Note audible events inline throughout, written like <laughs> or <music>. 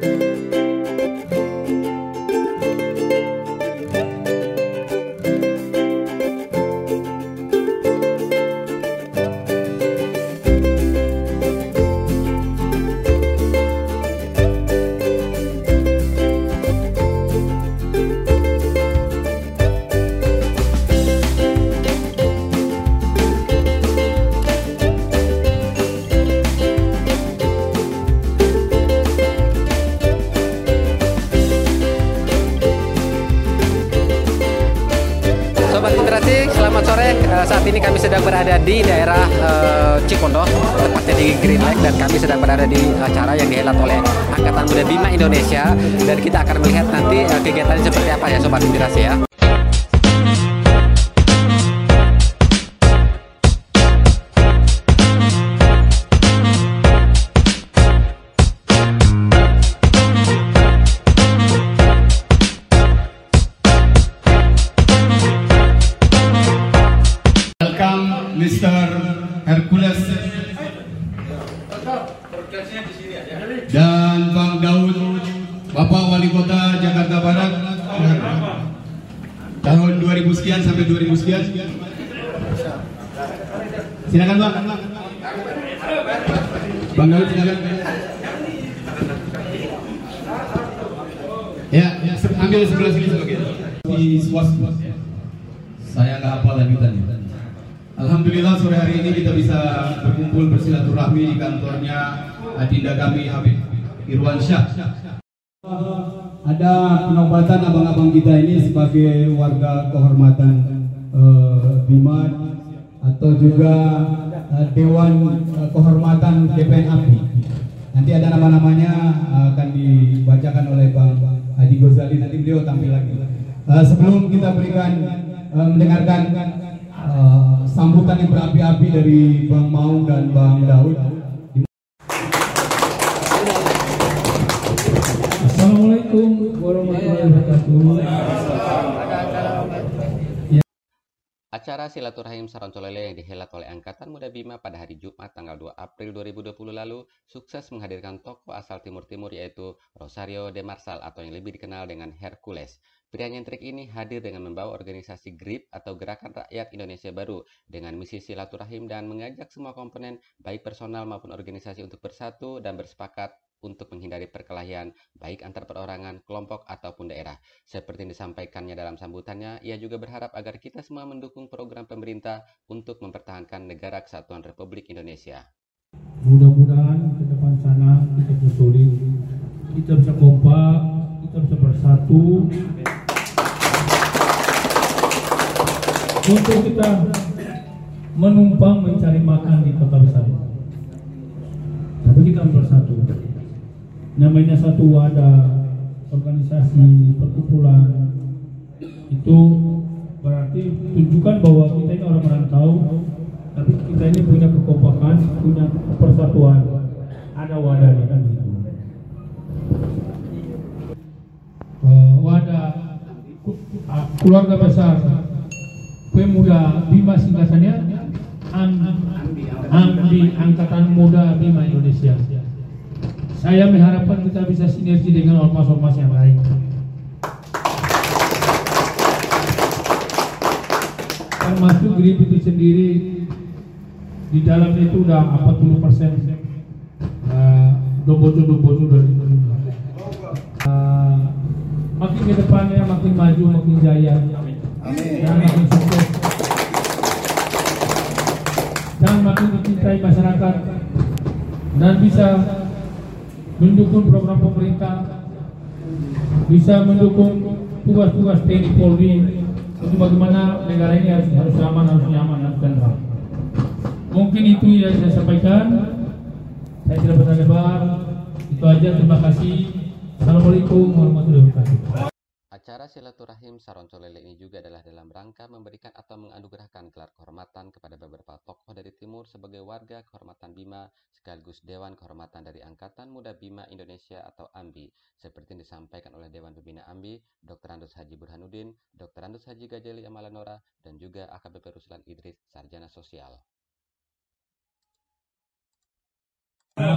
Sobat sampai 2000 sekian. Silakan Bang. Bang Daud silakan. Ya, ya, ambil sebelah sini sebagian. Di swasta. Saya nggak hafal lanjutannya. Alhamdulillah sore hari ini kita bisa berkumpul bersilaturahmi di kantornya adinda kami Habib Irwan Syah. Ada penobatan abang-abang kita ini sebagai warga kehormatan eh, Bima atau juga eh, Dewan eh, Kehormatan DPN API. Nanti ada nama-namanya akan dibacakan oleh Bang Adi Gozali nanti beliau tampil lagi. Sebelum kita berikan mendengarkan sambutan yang berapi-api dari Bang Maung dan Bang Daud. Assalamualaikum warahmatullahi wabarakatuh. Acara silaturahim Saroncolele yang dihelat oleh Angkatan Muda Bima pada hari Jumat tanggal 2 April 2020 lalu sukses menghadirkan tokoh asal Timur Timur yaitu Rosario de Marsal atau yang lebih dikenal dengan Hercules. Pria nyentrik ini hadir dengan membawa organisasi GRIP atau Gerakan Rakyat Indonesia Baru dengan misi silaturahim dan mengajak semua komponen baik personal maupun organisasi untuk bersatu dan bersepakat untuk menghindari perkelahian baik antar perorangan, kelompok, ataupun daerah. Seperti yang disampaikannya dalam sambutannya, ia juga berharap agar kita semua mendukung program pemerintah untuk mempertahankan negara kesatuan Republik Indonesia. Mudah-mudahan ke depan sana kita solid, kita bisa kompak, kita bisa bersatu. Untuk kita menumpang mencari makan di kota besar. Tapi kita bersatu. Namanya satu wadah, organisasi, perkumpulan, itu berarti tunjukkan bahwa kita ini orang merantau, tapi kita ini punya kekompakan, punya persatuan, ada wadahnya kan gitu. Eh, wadah ku- ah, keluarga besar pemuda Bima singkatannya Am- Ambi Angkatan Muda Bima Indonesia. Saya mengharapkan kita bisa sinergi dengan ormas-ormas yang lain. termasuk grip itu sendiri di dalam itu udah 40 persen dobotu-dobotu dari Uh, makin ke depannya makin maju makin jaya. Dan makin sukses. Dan makin dicintai masyarakat. Dan bisa mendukung program pemerintah bisa mendukung tugas-tugas TNI Polri untuk bagaimana negara ini harus, harus aman, harus nyaman, harus tentram. Mungkin itu yang saya sampaikan. Saya tidak bertanya Itu aja. Terima kasih. Assalamualaikum warahmatullahi wabarakatuh. Acara silaturahim Saroncolele ini juga adalah dalam rangka memberikan atau menganugerahkan gelar kehormatan kepada beberapa tokoh dari Timur sebagai warga kehormatan Bima sekaligus Dewan Kehormatan dari Angkatan Muda Bima Indonesia atau AMBI seperti yang disampaikan oleh Dewan Pembina AMBI, Dr. Andus Haji Burhanuddin, Dr. Andus Haji Gajeli Amalanora, dan juga AKBP Ruslan Idris, Sarjana Sosial.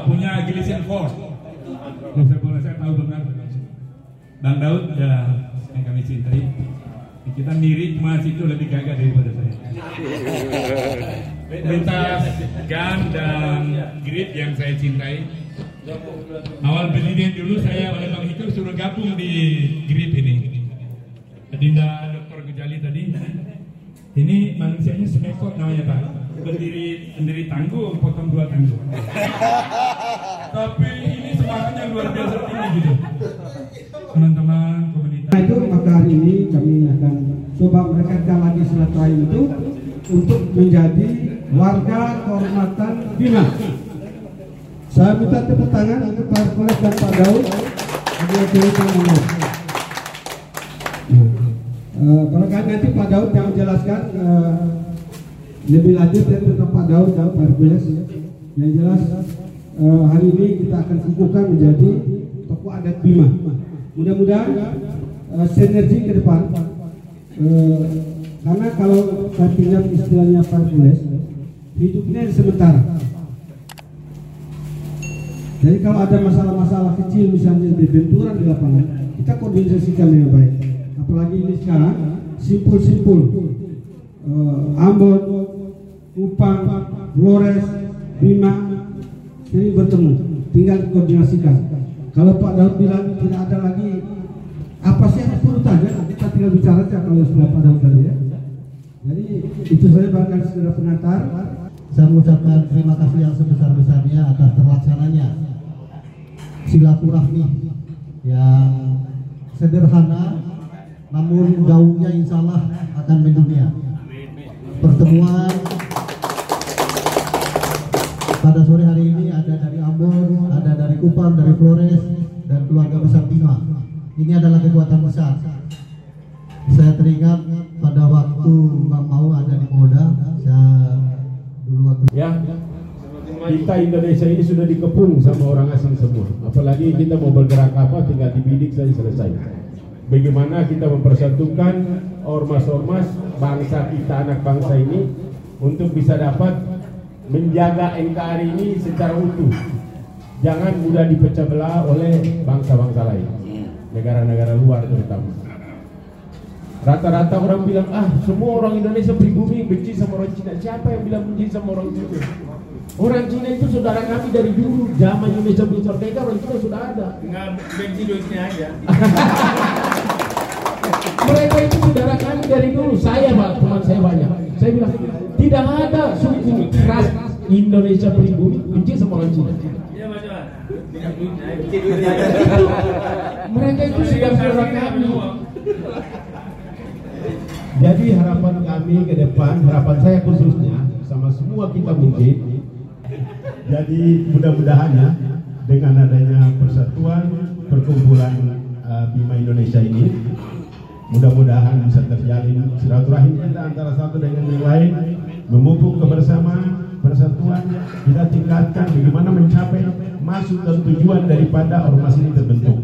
punya Division 4. Klub sepak bola saya tahu benar. Bang Daud ya yang kami cintai. Kita mirip cuma situ lebih gagah daripada saya. <laughs> Lintas gun dan grip yang saya cintai. Awal berdiri dulu saya oleh Bang Hikul suruh gabung di grip ini. Adinda Dr. Gujali tadi. Ini manusianya semekot namanya Pak. Berdiri sendiri tanggung, potong dua tanggung. <laughs> Tapi ini semangatnya luar biasa tinggi gitu. Teman-teman hari ini kami akan coba merekatkan lagi silaturahim itu untuk menjadi warga kehormatan Bima. Saya minta tepuk tangan untuk Pak Hercules dan Pak Daud. Ngomong. Uh, barangkali nanti Pak Daud yang menjelaskan uh, lebih lanjut ya tentang Pak Daud dan Pak Hercules. Yang jelas uh, hari ini kita akan kukuhkan menjadi tokoh adat Bima. Mudah-mudahan uh, sinergi ke depan. Uh, karena kalau saya pinjam istilahnya Pak hidupnya sementara. Jadi kalau ada masalah-masalah kecil misalnya di benturan di lapangan, kita koordinasikan dengan baik. Apalagi ini sekarang simpul-simpul uh, Ambon, Kupang, Flores, Bima ini bertemu, tinggal koordinasikan. Kalau Pak Daud bilang tidak ada lagi apa sih yang perlu tanya, kita tinggal bicara saja kalau sudah Pak Daud tadi ya. Jadi itu saya bahkan segera pengantar. Saya mengucapkan terima kasih yang sebesar-besarnya atas terlaksananya silaturahmi yang sederhana namun gaungnya insya Allah akan mendunia. Pertemuan pada sore hari ini ada dari Ambon, ada dari Kupang, dari Flores, dan keluarga besar Bima. Ini adalah kekuatan besar. Saya teringat pada waktu Bang Mau ada di Moda, saya dulu waktu ya kita Indonesia ini sudah dikepung sama orang asing semua. Apalagi kita mau bergerak apa tinggal dibidik saja selesai. Bagaimana kita mempersatukan ormas-ormas bangsa kita anak bangsa ini untuk bisa dapat menjaga NKRI ini secara utuh. Jangan mudah dipecah belah oleh bangsa-bangsa lain negara-negara luar terutama Rata-rata orang bilang, ah semua orang Indonesia pribumi benci sama orang Cina. Siapa yang bilang benci sama orang Cina? Orang Cina itu saudara kami dari dulu. Zaman Indonesia belum merdeka, orang Cina sudah ada. Tinggal benci duitnya aja. <laughs> Mereka itu saudara kami dari dulu. Saya, Pak, teman saya banyak. Saya bilang, tidak ada suku keras Indonesia pribumi benci sama orang Cina. Iya Mas Johan. Itu, mereka itu sudah saudara kami. Jadi harapan kami ke depan, harapan saya khususnya sama semua kita mungkin. Jadi mudah-mudahan ya dengan adanya persatuan perkumpulan uh, Bima Indonesia ini mudah-mudahan bisa terjalin silaturahim kita antara satu dengan yang lain memupuk kebersamaan persatuan kita tingkatkan bagaimana mencapai maksud dan tujuan daripada ormas ini terbentuk.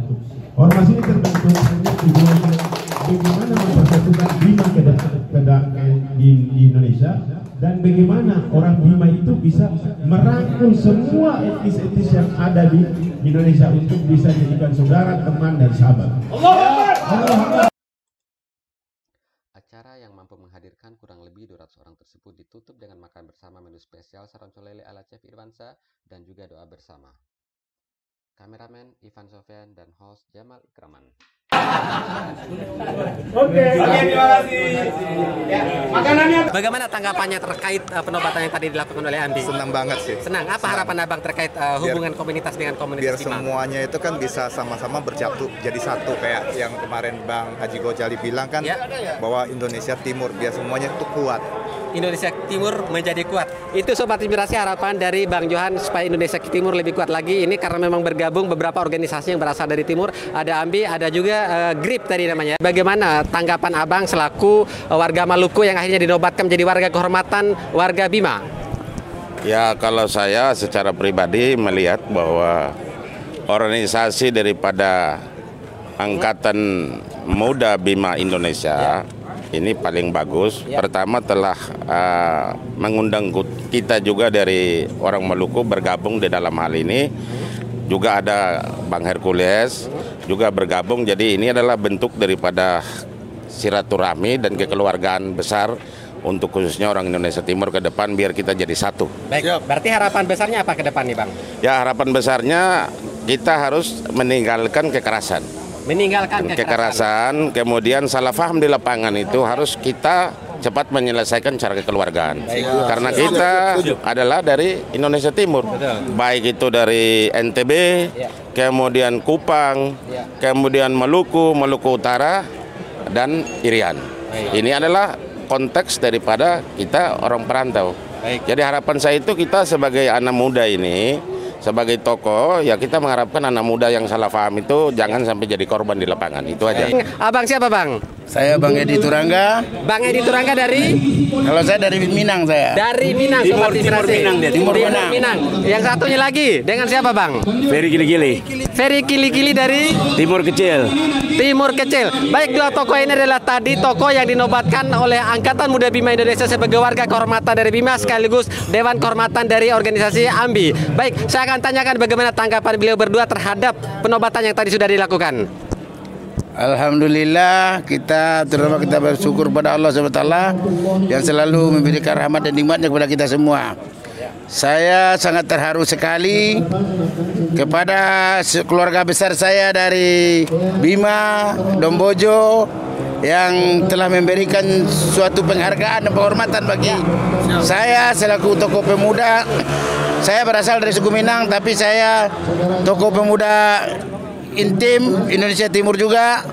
Ormas ini terbentuk hanya tujuannya bagaimana mempersatukan Bima ke depan di, di Indonesia dan bagaimana orang Bima itu bisa merangkul semua etnis-etnis yang ada di Indonesia untuk bisa jadikan saudara, teman, dan sahabat. Acara yang mampu menghadirkan kurang lebih 200 orang tersebut ditutup dengan makan bersama menu spesial saroncolele ala Chef Irwansa dan juga doa bersama. Kameramen Ivan Sofyan dan host Jamal Ikraman. Oke, terima kasih. Ya, makanannya Bagaimana tanggapannya terkait uh, penobatan yang tadi dilakukan oleh Andi? Senang banget sih. Senang. Apa harapan abang terkait uh, hubungan komunitas dengan Biar komunitas Bima? semuanya itu kan bisa sama-sama bersatu jadi satu kayak yang kemarin Bang Haji Gojali bilang kan Ya. bahwa Indonesia Timur biar semuanya itu kuat. Indonesia Timur menjadi kuat. Itu sobat inspirasi harapan dari Bang Johan supaya Indonesia Timur lebih kuat lagi. Ini karena memang bergabung beberapa organisasi yang berasal dari timur. Ada AMBI, ada juga uh, GRIP tadi namanya. Bagaimana tanggapan Abang selaku uh, warga Maluku yang akhirnya dinobatkan menjadi warga kehormatan warga Bima? Ya kalau saya secara pribadi melihat bahwa organisasi daripada Angkatan Muda Bima Indonesia ini paling bagus. Pertama telah uh, mengundang kita juga dari orang Maluku bergabung di dalam hal ini juga ada Bang Hercules juga bergabung. Jadi ini adalah bentuk daripada silaturahmi dan kekeluargaan besar untuk khususnya orang Indonesia Timur ke depan biar kita jadi satu. Baik, berarti harapan besarnya apa ke depan nih Bang? Ya harapan besarnya kita harus meninggalkan kekerasan. Meninggalkan kekerasan. Kekerasan, kemudian salah paham di lapangan itu harus kita cepat menyelesaikan cara kekeluargaan. Karena kita adalah dari Indonesia Timur, baik itu dari NTB, kemudian Kupang, kemudian Maluku, Maluku Utara, dan Irian. Ini adalah konteks daripada kita orang perantau. Jadi harapan saya itu kita sebagai anak muda ini sebagai tokoh ya kita mengharapkan anak muda yang salah paham itu jangan sampai jadi korban di lapangan itu aja. Abang siapa Bang? Saya Bang Edi Turangga. Bang Edi Turangga dari? Kalau saya dari Minang saya. Dari Minang, Timur, Sobat Timur. Minang dia, Timur Minang. Minang. Yang satunya lagi dengan siapa Bang? Ferry Gili-Gili. Ferry Kili-Kili dari? Timur Kecil. Timur Kecil. Baik dua tokoh ini adalah tadi tokoh yang dinobatkan oleh Angkatan Muda Bima Indonesia sebagai warga kehormatan dari Bima sekaligus Dewan Kehormatan dari organisasi AMBI. Baik, saya akan tanyakan bagaimana tanggapan beliau berdua terhadap penobatan yang tadi sudah dilakukan. Alhamdulillah kita terutama kita bersyukur pada Allah SWT yang selalu memberikan rahmat dan nikmatnya kepada kita semua. Saya sangat terharu sekali kepada keluarga besar saya dari Bima, Dombojo yang telah memberikan suatu penghargaan dan penghormatan bagi saya selaku tokoh pemuda. Saya berasal dari suku Minang tapi saya tokoh pemuda intim Indonesia Timur juga.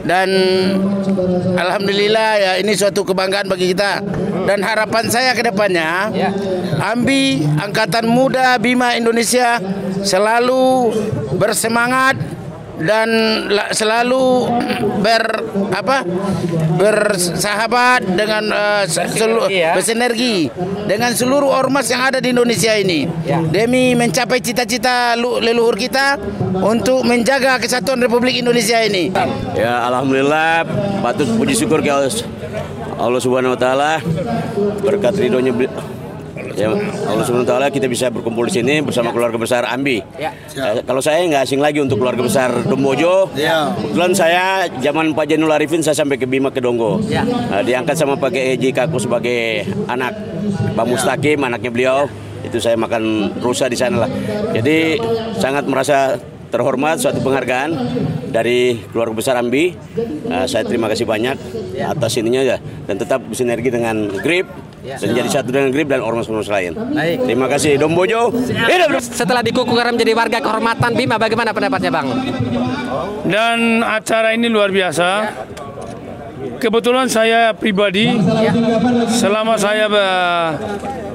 Dan alhamdulillah ya ini suatu kebanggaan bagi kita. Dan harapan saya ke depannya Ambi angkatan muda Bima Indonesia selalu bersemangat dan selalu ber apa bersahabat dengan uh, selu, ya. bersinergi dengan seluruh ormas yang ada di Indonesia ini ya. demi mencapai cita-cita leluhur kita untuk menjaga kesatuan Republik Indonesia ini. Ya alhamdulillah patut puji syukur ke Allah Subhanahu wa taala berkat ridhonya Ya, Allah Subhanahu taala kita bisa berkumpul di sini bersama keluarga besar Ambi. Ya. Ya, kalau saya nggak asing lagi untuk keluarga besar Dombojo. Ya. Kebetulan saya zaman Pak Jainul Arifin saya sampai ke Bima ke Donggo. Ya. Nah, diangkat sama Pak Eji Kaku sebagai anak Pak Mustaqim, anaknya beliau. Itu saya makan rusa di sana lah. Jadi sangat merasa terhormat suatu penghargaan dari keluarga besar Ambi. Uh, saya terima kasih banyak atas ininya ya dan tetap bersinergi dengan Grip dan jadi satu dengan Grip dan ormas-ormas lain. Baik. Terima kasih Dombojo. Setelah dikukuh menjadi warga kehormatan Bima, bagaimana pendapatnya Bang? Dan acara ini luar biasa. Kebetulan saya pribadi selama saya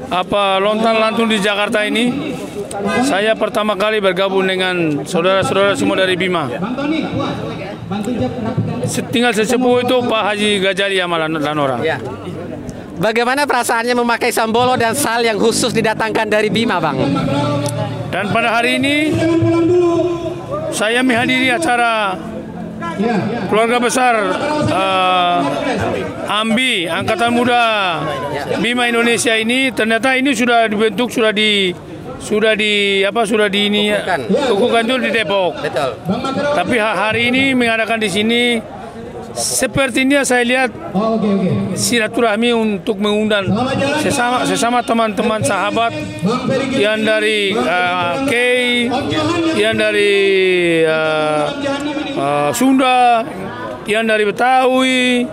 apa lontar lantung di Jakarta ini saya pertama kali bergabung dengan saudara-saudara semua dari Bima. Tinggal sesepuh itu Pak Haji Gajali Amalan Lanora. Ya. Bagaimana perasaannya memakai sambolo dan sal yang khusus didatangkan dari Bima, Bang? Dan pada hari ini saya menghadiri acara keluarga besar uh, Ambi Angkatan Muda Bima Indonesia ini ternyata ini sudah dibentuk sudah di sudah di apa sudah di ini kukukan itu di Depok. Betul. Tapi hari ini mengadakan di sini Sepertinya saya lihat silaturahmi untuk mengundang sesama sesama teman-teman sahabat yang dari uh, Kei, yang dari uh, uh, Sunda, yang dari Betawi,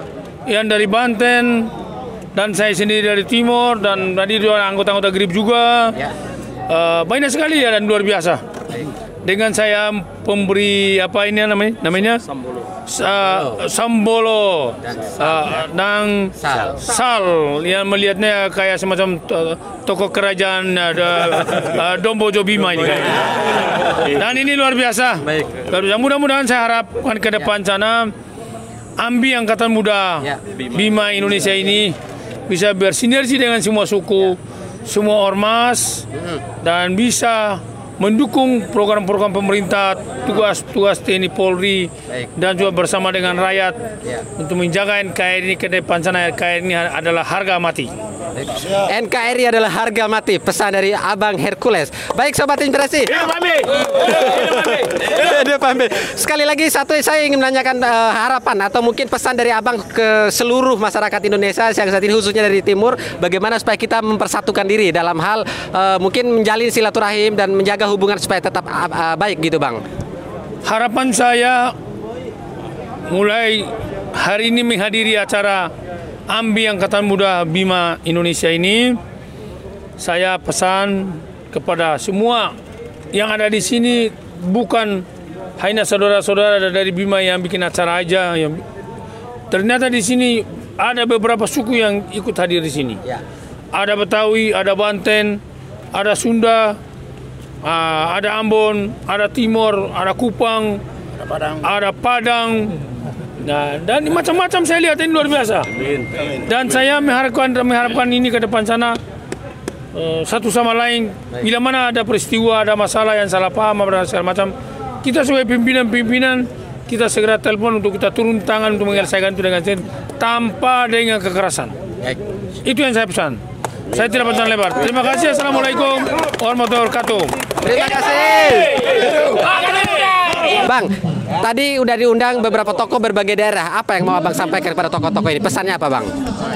yang dari Banten, dan saya sendiri dari Timur dan tadi dua anggota-anggota Grip juga. Uh, banyak sekali ya dan luar biasa. Dengan saya pemberi apa ini namanya? Namanya uh, Sambolo uh, dan Sal. Sal yang melihatnya kayak semacam tokoh kerajaan uh, <laughs> Dombo Jobima ini. Dan ini luar biasa. Baik. Mudah-mudahan saya harapkan ke depan ya. sana Ambi Angkatan Muda ya. Bima Indonesia ini bisa bersinergi dengan semua suku, ya. Semua ormas, dan bisa mendukung program-program pemerintah, tugas-tugas TNI Polri, Baik. dan juga bersama dengan rakyat ya. untuk menjaga NKRI ke depan sana. NKRI ini adalah harga mati. NKRI adalah harga mati, pesan dari Abang Hercules. Baik Sobat Inspirasi, Hidup Ambi. Sekali lagi satu saya ingin menanyakan eh, harapan atau mungkin pesan dari Abang ke seluruh masyarakat Indonesia yang saat ini khususnya dari timur bagaimana supaya kita mempersatukan diri dalam hal eh, mungkin menjalin silaturahim dan menjaga hubungan supaya tetap eh, baik gitu Bang. Harapan saya mulai hari ini menghadiri acara AMBI Angkatan Muda Bima Indonesia ini saya pesan kepada semua yang ada di sini bukan hanya saudara-saudara dari Bima yang bikin acara aja yang ternyata di sini ada beberapa suku yang ikut hadir di sini. Ada Betawi, ada Banten, ada Sunda, ah, ada Ambon, ada Timor, ada Kupang, ada Padang, Nah, dan macam-macam saya lihat ini luar biasa. Dan saya mengharapkan mengharapkan ini ke depan sana satu sama lain. Bila mana ada peristiwa, ada masalah yang salah paham dan segala macam, kita sebagai pimpinan-pimpinan kita segera telepon untuk kita turun tangan untuk menyelesaikan itu dengan sen- tanpa dengan kekerasan. Itu yang saya pesan. Saya tidak panjang lebar. Terima kasih. Assalamualaikum warahmatullahi wabarakatuh. Terima kasih. Bang, tadi udah diundang beberapa tokoh berbagai daerah. Apa yang mau Abang sampaikan kepada tokoh-tokoh ini? Pesannya apa, Bang?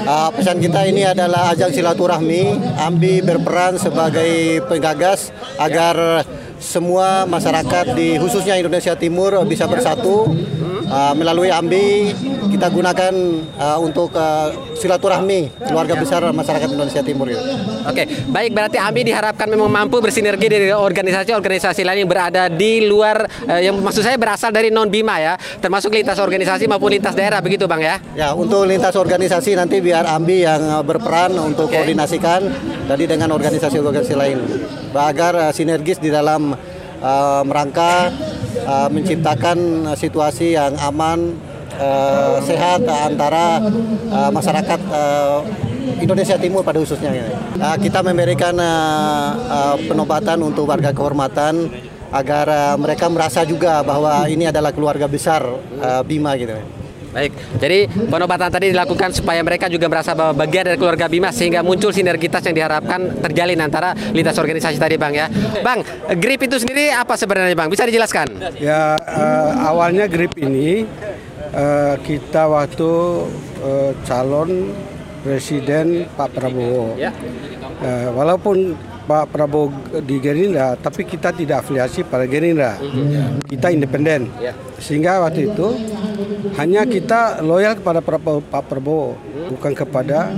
Uh, pesan kita ini adalah ajang silaturahmi. Ambi berperan sebagai penggagas agar semua masyarakat di khususnya Indonesia Timur bisa bersatu Uh, melalui Ambi kita gunakan uh, untuk uh, silaturahmi keluarga besar masyarakat Indonesia Timur. Gitu. Oke, baik berarti AMBI diharapkan memang mampu bersinergi dengan organisasi-organisasi lain yang berada di luar eh, yang maksud saya berasal dari non Bima ya, termasuk lintas organisasi maupun lintas daerah begitu Bang ya. Ya, untuk lintas organisasi nanti biar Ambi yang uh, berperan untuk koordinasikan tadi dengan organisasi-organisasi lain agar uh, sinergis di dalam uh, merangka uh, menciptakan situasi yang aman uh, sehat uh, antara uh, masyarakat uh, Indonesia Timur pada khususnya. ya. Uh, kita memberikan uh, uh, penobatan untuk warga kehormatan agar uh, mereka merasa juga bahwa ini adalah keluarga besar uh, Bima gitu. Baik, jadi penobatan tadi dilakukan supaya mereka juga merasa bahwa bagian dari keluarga Bima sehingga muncul sinergitas yang diharapkan terjalin antara lintas organisasi tadi Bang ya. Bang, GRIP itu sendiri apa sebenarnya Bang? Bisa dijelaskan? Ya eh, awalnya grip ini eh, kita waktu eh, calon presiden Pak Prabowo. Ya. Eh, walaupun Pak Prabowo di Gerindra, tapi kita tidak afiliasi pada Gerindra. Kita independen. Ya. Sehingga waktu itu hanya kita loyal kepada Prabowo- Pak Prabowo, bukan kepada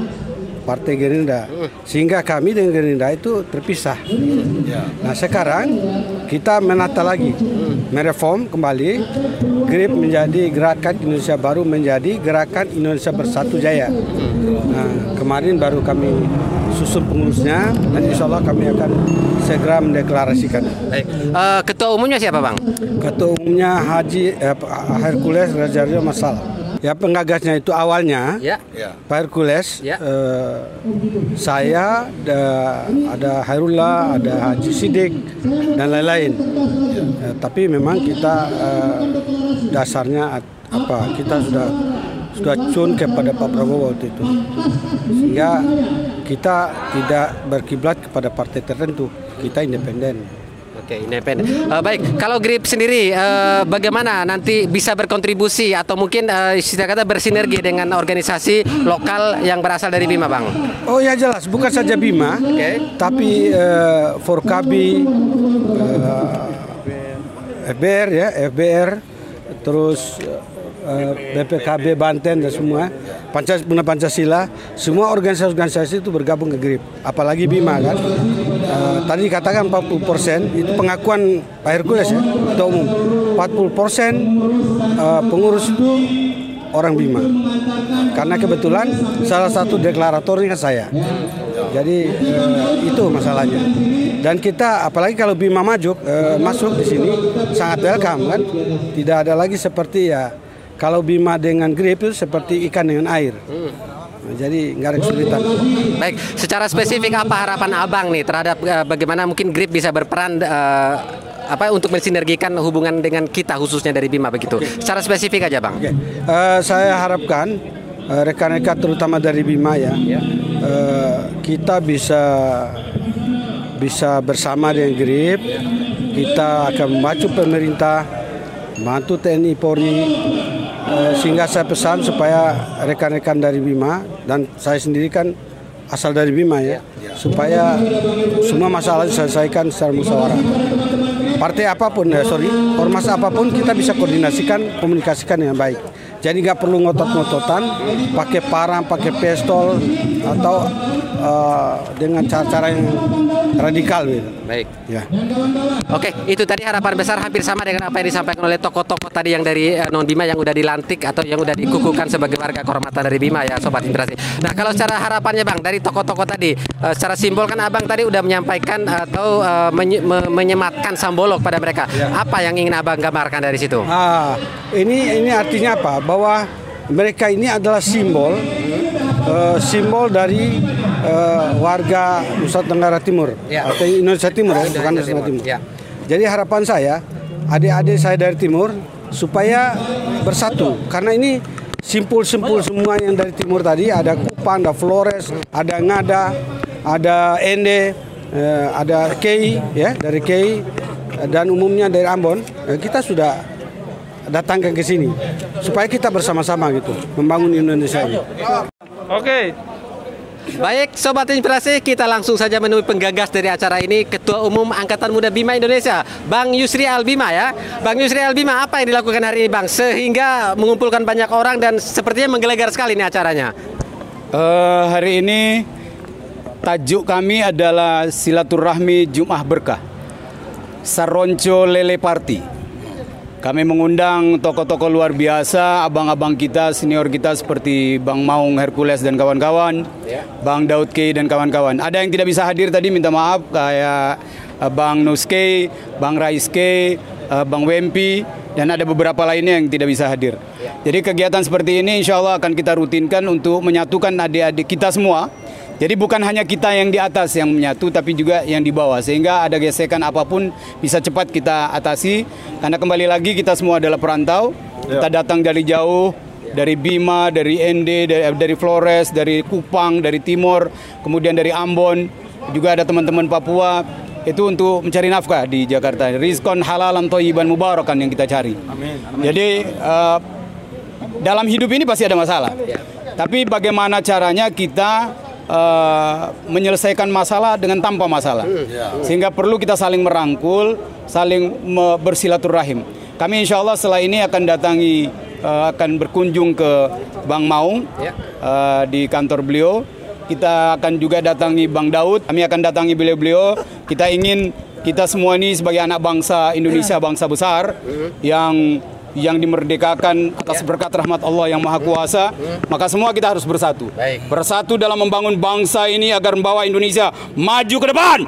Partai Gerindra. Sehingga kami dengan Gerindra itu terpisah. Nah sekarang kita menata lagi, mereform kembali, GRIP menjadi Gerakan Indonesia Baru menjadi Gerakan Indonesia Bersatu Jaya. Nah kemarin baru kami susun pengurusnya dan insya Allah kami akan segera mendeklarasikan. Baik. Eh, ketua umumnya siapa Bang? Ketua umumnya Haji eh, Hercules Rajario Masal. Ya penggagasnya itu awalnya Ya. Pak Hercules, eh, saya, ada, ada Hairullah, ada Haji Sidik dan lain-lain. Eh, tapi memang kita eh, dasarnya apa? Kita sudah sudah cun kepada Pak Prabowo waktu itu, sehingga kita tidak berkiblat kepada partai tertentu. Kita independen. Oke, independen. Eh, baik, kalau GRIP sendiri eh, bagaimana nanti bisa berkontribusi atau mungkin eh, istilah kata bersinergi dengan organisasi lokal yang berasal dari Bima, Bang? Oh ya jelas, bukan saja Bima, tapi eh, Forkabi, eh, FBR ya, FBR, terus eh, BPKB Banten dan semua, Pancasila, Pancasila, semua organisasi-organisasi itu bergabung ke GRIP, apalagi Bima kan. Eh, tadi dikatakan 40 persen itu pengakuan Pak Hercules ya, Ketua Umum, 40 persen eh, pengurus itu orang Bima. Karena kebetulan salah satu deklaratornya saya. Jadi eh, itu masalahnya. Dan kita apalagi kalau Bima maju eh, masuk di sini sangat welcome kan. Tidak ada lagi seperti ya kalau Bima dengan grip itu seperti ikan dengan air. Jadi nggak ada kesulitan. Baik, secara spesifik apa harapan Abang nih terhadap eh, bagaimana mungkin GRIP bisa berperan eh, apa untuk mensinergikan hubungan dengan kita khususnya dari Bima begitu. Secara spesifik aja, Bang. Eh, saya harapkan rekan-rekan terutama dari Bima ya, eh, kita bisa bisa bersama dengan Grip, kita akan membantu pemerintah, membantu TNI Polri, sehingga saya pesan supaya rekan-rekan dari Bima dan saya sendiri kan asal dari Bima ya, supaya semua masalah diselesaikan secara musyawarah. Partai apa pun, ya sorry, ormas apa pun kita bisa koordinasikan, komunikasikan dengan baik. Jadi nggak perlu ngotot-ngototan, pakai parang, pakai pistol, atau eh, dengan cara-cara yang radikal gitu. Baik. Ya. Oke, itu tadi harapan besar hampir sama dengan apa yang disampaikan oleh tokoh-tokoh tadi yang dari eh, non Bima yang udah dilantik atau yang udah dikukuhkan sebagai warga kehormatan dari Bima ya, sobat inspirasi. Nah, kalau secara harapannya Bang dari tokoh-tokoh tadi, eh, secara simbol kan Abang tadi udah menyampaikan atau eh, menye- me- menyematkan sambolok pada mereka. Apa yang ingin Abang gambarkan dari situ? Ah, ini ini artinya apa? Bahwa mereka ini adalah simbol eh, simbol dari eh, warga Nusa Tenggara Timur Ya. atau Indonesia Timur ya, bukan Nusa Tenggara Timur. Ya. Jadi harapan saya adik-adik saya dari timur supaya bersatu karena ini simpul-simpul semua yang dari timur tadi ada Kupang, ada Flores, ada Ngada, ada Ende, eh, ada Kei ya dari Kei dan umumnya dari Ambon. Kita sudah datangkan ke sini supaya kita bersama-sama gitu membangun Indonesia ini. Oke. Baik, Sobat Inspirasi, kita langsung saja menemui penggagas dari acara ini, Ketua Umum Angkatan Muda Bima Indonesia, Bang Yusri Albima ya. Bang Yusri Albima, apa yang dilakukan hari ini Bang? Sehingga mengumpulkan banyak orang dan sepertinya menggelegar sekali ini acaranya. Eh, hari ini tajuk kami adalah silaturahmi Jum'ah Berkah. Saronco Lele Party. Kami mengundang tokoh-tokoh luar biasa, abang-abang kita, senior kita seperti Bang Maung Hercules dan kawan-kawan, Bang Daud K dan kawan-kawan. Ada yang tidak bisa hadir tadi minta maaf kayak eh, Bang Nuske, Bang Rais K, eh, Bang Wempi, dan ada beberapa lainnya yang tidak bisa hadir. Jadi kegiatan seperti ini insya Allah akan kita rutinkan untuk menyatukan adik-adik kita semua. Jadi bukan hanya kita yang di atas yang menyatu, tapi juga yang di bawah. Sehingga ada gesekan apa pun bisa cepat kita atasi. Karena kembali lagi kita semua adalah perantau. Kita datang dari jauh, dari Bima, dari Ende, dari, dari Flores, dari Kupang, dari Timur, kemudian dari Ambon. Juga ada teman-teman Papua. Itu untuk mencari nafkah di Jakarta. Rizkon halalan toyiban mubarakan yang kita cari. Jadi eh, dalam hidup ini pasti ada masalah. Tapi bagaimana caranya kita eh, menyelesaikan masalah dengan tanpa masalah. Sehingga perlu kita saling merangkul, saling bersilaturahim. Kami insya Allah setelah ini akan datangi, eh, akan berkunjung ke Bang Maung eh, di kantor beliau. Kita akan juga datangi Bang Daud. Kami akan datangi beliau-beliau. Kita ingin kita semua ini sebagai anak bangsa Indonesia, bangsa besar yang yang dimerdekakan atas berkat rahmat Allah yang Maha Kuasa, maka semua kita harus bersatu. Bersatu dalam membangun bangsa ini agar membawa Indonesia maju ke depan.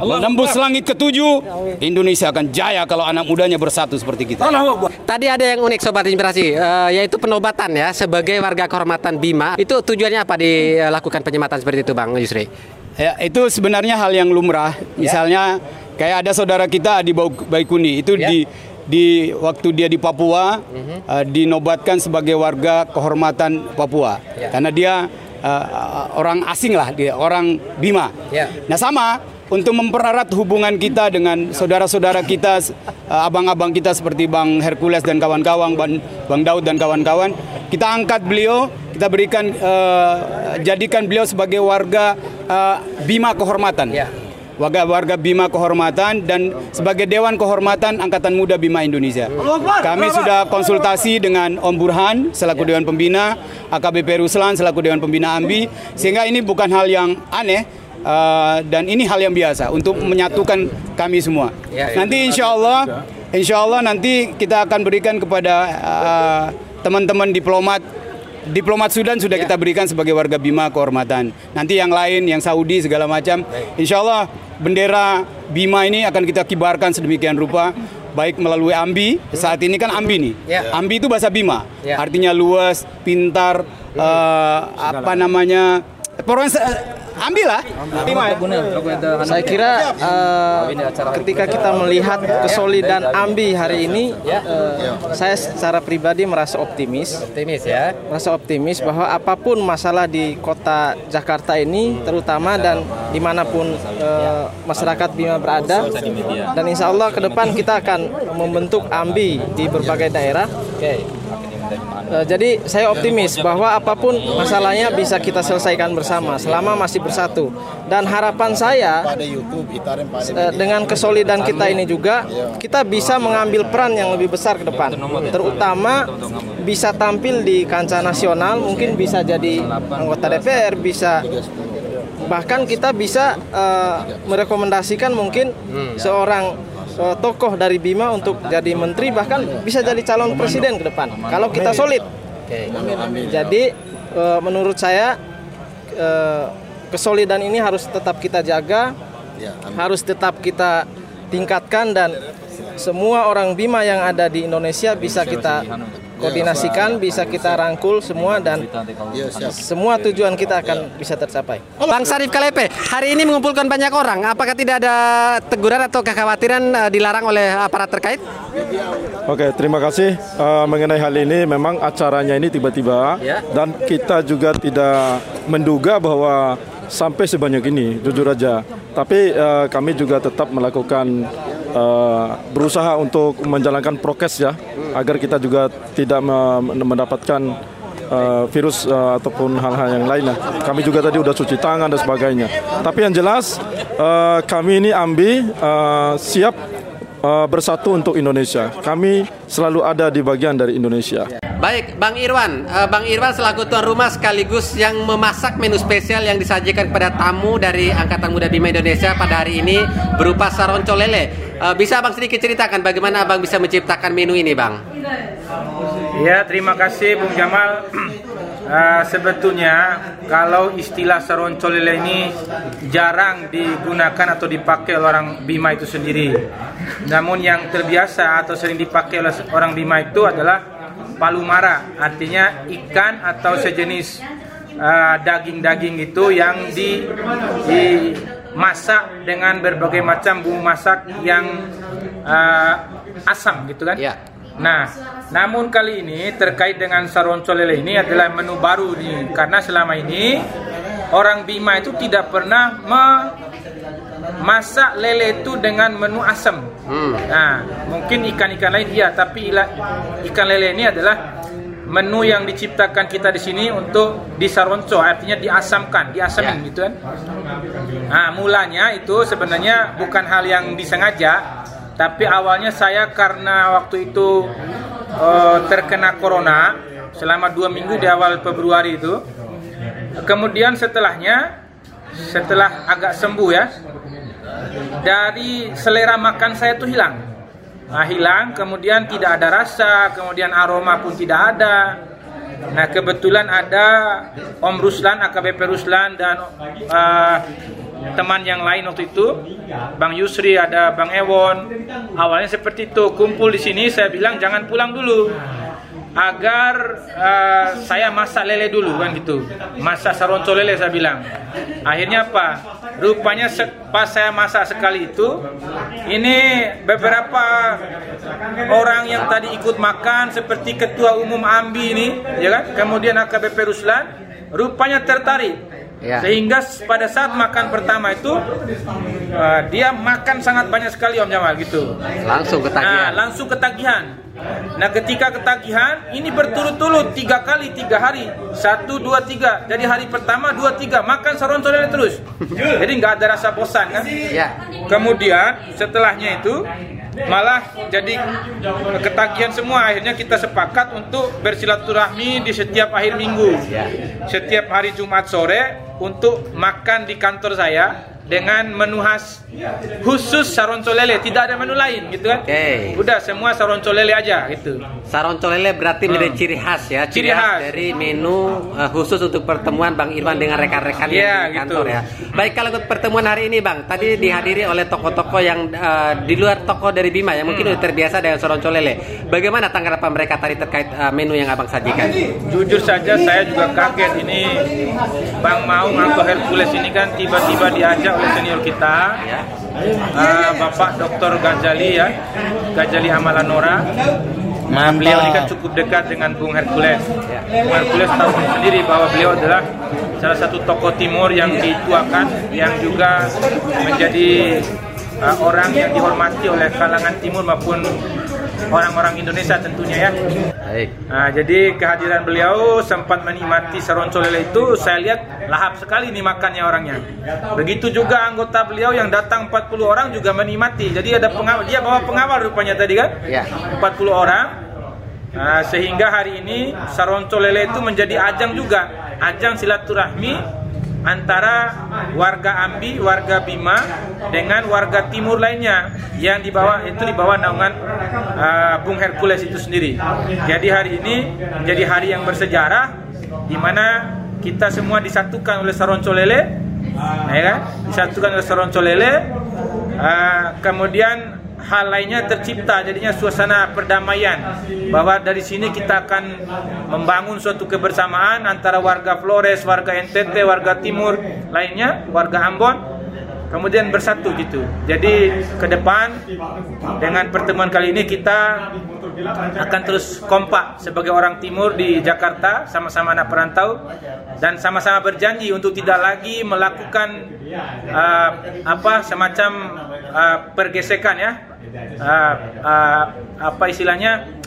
Menembus langit ketujuh, Indonesia akan jaya kalau anak mudanya bersatu seperti kita. Tadi ada yang unik Sobat Inspirasi, eh, yaitu penobatan ya sebagai warga kehormatan Bima. Itu tujuannya apa dilakukan penyematan seperti itu Bang Yusri? Ya, itu sebenarnya hal yang lumrah. Misalnya kayak ada saudara kita di Baikuni itu di di waktu dia di Papua eh, dinobatkan sebagai warga kehormatan Papua. Karena dia eh, orang asing lah dia orang Bima. Nah sama untuk mempererat hubungan kita dengan saudara-saudara kita, eh, abang-abang kita seperti Bang Hercules dan kawan-kawan, Bang, Bang Daud dan kawan-kawan, kita angkat beliau, kita berikan, eh, jadikan beliau sebagai warga eh, Bima Kehormatan. Warga warga Bima Kehormatan dan sebagai Dewan Kehormatan Angkatan Muda Bima Indonesia. Kami sudah konsultasi dengan Om Burhan selaku Dewan Pembina, AKBP Ruslan selaku Dewan Pembina AMBI, sehingga ini bukan hal yang aneh. Uh, dan ini hal yang biasa untuk menyatukan kami semua. Ya, ya. Nanti insya Allah, insya Allah nanti kita akan berikan kepada uh, teman-teman diplomat Diplomat Sudan sudah kita berikan sebagai warga Bima kehormatan. Nanti yang lain, yang Saudi segala macam, insya Allah bendera Bima ini akan kita kibarkan sedemikian rupa, baik melalui AMBI. Saat ini kan AMBI nih. Ya. AMBI itu bahasa Bima, Ya. artinya luas, pintar, eh, apa namanya, pokoknya ambillah Bima ya. Saya kira eh, ketika kita melihat kesolidan Ambi hari ini, eh, saya secara pribadi merasa optimis. Optimis ya. Merasa optimis bahwa apa pun masalah di kota Jakarta ini, terutama dan di mana pun eh, masyarakat Bima berada, dan insya Allah ke depan kita akan membentuk Ambi di berbagai daerah. Eh, jadi saya optimis bahwa apa pun masalahnya bisa kita selesaikan bersama selama masih bersatu. Dan harapan saya eh, dengan kesolidan kita ini juga kita bisa mengambil peran yang lebih besar ke depan. Terutama bisa tampil di kancah nasional, mungkin bisa jadi anggota DPR, bisa bahkan kita bisa eh, merekomendasikan mungkin seorang eh, tokoh dari Bima untuk jadi menteri bahkan bisa jadi calon presiden ke depan kalau kita solid. Jadi eh, menurut saya eh, kesolidan ini harus tetap kita jaga, harus tetap kita tingkatkan dan semua orang Bima yang ada di Indonesia bisa kita koordinasikan, bisa kita rangkul semua dan semua tujuan kita akan bisa tercapai. Bang Sarif Kalepe, hari ini mengumpulkan banyak orang. Apakah tidak ada teguran atau kekhawatiran eh, dilarang oleh aparat terkait? Oke, terima kasih. Eh, mengenai hal ini, memang acaranya ini tiba-tiba Ya. dan kita juga tidak menduga bahwa sampai sebanyak ini, jujur aja. Tapi eh, kami juga tetap melakukan eh, berusaha untuk menjalankan prokes ya, agar kita juga tidak me- mendapatkan eh, virus eh, ataupun hal-hal yang lainnya. Kami juga tadi udah cuci tangan dan sebagainya. Tapi yang jelas eh, kami ini Ambi eh, siap eh, bersatu untuk Indonesia. Kami selalu ada di bagian dari Indonesia. Baik, Bang Irwan. Eh, Bang Irwan selaku tuan rumah sekaligus yang memasak menu spesial yang disajikan kepada tamu dari Angkatan Muda Bima Indonesia pada hari ini berupa saronco lele. Eh, bisa Bang sedikit ceritakan bagaimana Abang bisa menciptakan menu ini, Bang? Ya, terima kasih Bung Jamal. <clears throat> Eh, sebetulnya kalau istilah seronco lele ini jarang digunakan atau dipakai oleh orang Bima itu sendiri. Namun yang terbiasa atau sering dipakai oleh orang Bima itu adalah palumara, artinya ikan atau sejenis eh, daging-daging itu yang di dimasak dengan berbagai macam bumbu masak yang eh, asam gitu kan? Nah, namun kali ini terkait dengan saronco lele ini adalah menu baru nih karena selama ini orang Bima itu tidak pernah memasak lele itu dengan menu asam. Nah, mungkin ikan-ikan lain iya, tapi ikan lele ini adalah menu yang diciptakan kita di sini untuk disaronco, artinya diasamkan, diasamin gitu kan. Nah, mulanya itu sebenarnya bukan hal yang disengaja, tapi awalnya saya karena waktu itu eh, terkena corona selama dua minggu di awal Februari itu. Kemudian setelahnya, setelah agak sembuh ya, dari selera makan saya itu hilang. Nah, hilang, kemudian tidak ada rasa, kemudian aroma pun tidak ada. Nah, kebetulan ada Om Ruslan, AKBP Ruslan dan eh, teman yang lain waktu itu, Bang Yusri, ada Bang Ewon. Awalnya seperti itu, kumpul di sini saya bilang jangan pulang dulu. Agar eh, saya masak lele dulu kan gitu. Masak saronco lele saya bilang. Akhirnya apa? Rupanya pas saya masak sekali itu, ini beberapa orang yang tadi ikut makan seperti ketua umum Ambi ini, ya kan? Kemudian AKBP Ruslan, rupanya tertarik. Ya. Sehingga pada saat makan pertama itu uh, dia makan sangat banyak sekali Om Jamal gitu. Langsung ketagihan. Nah, langsung ketagihan. Nah ketika ketagihan ini berturut-turut tiga kali tiga hari. Satu dua tiga. Jadi hari pertama dua tiga. Makan saron lele terus. Jadi nggak ada rasa bosan kan? Kemudian setelahnya itu malah jadi ketagihan semua. Akhirnya kita sepakat untuk bersilaturahmi di setiap akhir minggu. Setiap hari Jumat sore untuk makan di kantor saya dengan menu khas khusus saronco lele tidak ada menu lain gitu kan udah semua saronco lele aja gitu Saronco lele berarti menjadi ciri khas ya, Ciri khas. dari menu eh, khusus untuk pertemuan Bang Irwan dengan rekan-rekan Iya, di kantor gitu. ya. Baik kalau untuk pertemuan hari ini Bang, tadi dihadiri oleh tokoh-tokoh yang uh, di luar tokoh dari Bima yang mungkin Hmm. sudah terbiasa dengan soronco lele. Bagaimana tanggapan mereka tadi terkait uh, menu yang Abang sajikan? Jujur saja saya juga kaget ini Bang Maung atau Hercules ini kan tiba-tiba diajak oleh senior kita eh, Bapak Dr. Gajali ya Gajali Amalanora Nah, beliau ini kan cukup dekat dengan Bung Hercules. Bung Hercules tahu sendiri bahwa beliau adalah salah satu tokoh timur yang dituakan, yang juga menjadi uh, orang yang dihormati oleh kalangan timur maupun orang-orang Indonesia tentunya ya. Baik. Nah, jadi kehadiran beliau sempat menikmati seronco lele itu saya lihat lahap sekali nih makannya orangnya. Begitu juga anggota beliau yang datang 40 orang juga menikmati. Jadi ada pengawal, dia bawa pengawal rupanya tadi kan? Ya. 40 orang. Nah, sehingga hari ini Saronco Lele itu menjadi ajang juga, ajang silaturahmi antara warga Ambi, warga Bima dengan warga timur lainnya yang di bawah itu di bawah naungan uh, Bung Hercules itu sendiri. Jadi hari ini menjadi hari yang bersejarah di mana kita semua disatukan oleh Saronco Lele, ya kan? Disatukan oleh Saronco Lele. Uh, kemudian hal lainnya tercipta jadinya suasana perdamaian bahwa dari sini kita akan membangun suatu kebersamaan antara warga Flores, warga NTT, warga Timur lainnya, warga Ambon kemudian bersatu gitu. Jadi ke depan dengan pertemuan kali ini kita akan terus kompak sebagai orang timur di Jakarta sama-sama anak perantau dan sama-sama berjanji untuk tidak lagi melakukan uh, apa semacam uh, pergesekan ya uh, uh, apa istilahnya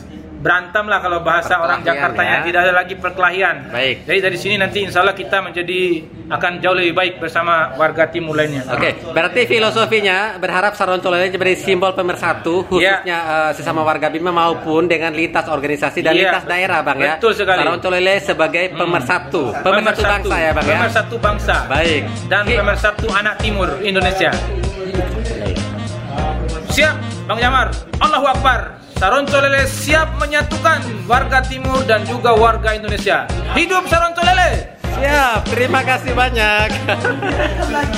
berantem lah kalau bahasa orang Jakartanya ya. tidak ada lagi perkelahian. Baik. Jadi dari sini nanti insya Allah kita menjadi akan jauh lebih baik bersama warga timur lainnya. Oke, berarti filosofinya berharap Saronco Lele menjadi simbol pemersatu khususnya eh, sesama warga Bima maupun dengan lintas organisasi dan Iya. lintas daerah, Bang ya. Betul sekali. Lele sebagai pemersatu, pemersatu bangsa ya, Bang ya. Pemersatu bangsa. Baik. Dan pemersatu anak timur Indonesia. Siap, Bang Jamar. Allahu Akbar. Saronco Lele siap menyatukan warga timur dan juga warga Indonesia. Hidup Saronco Lele. Siap, terima kasih banyak.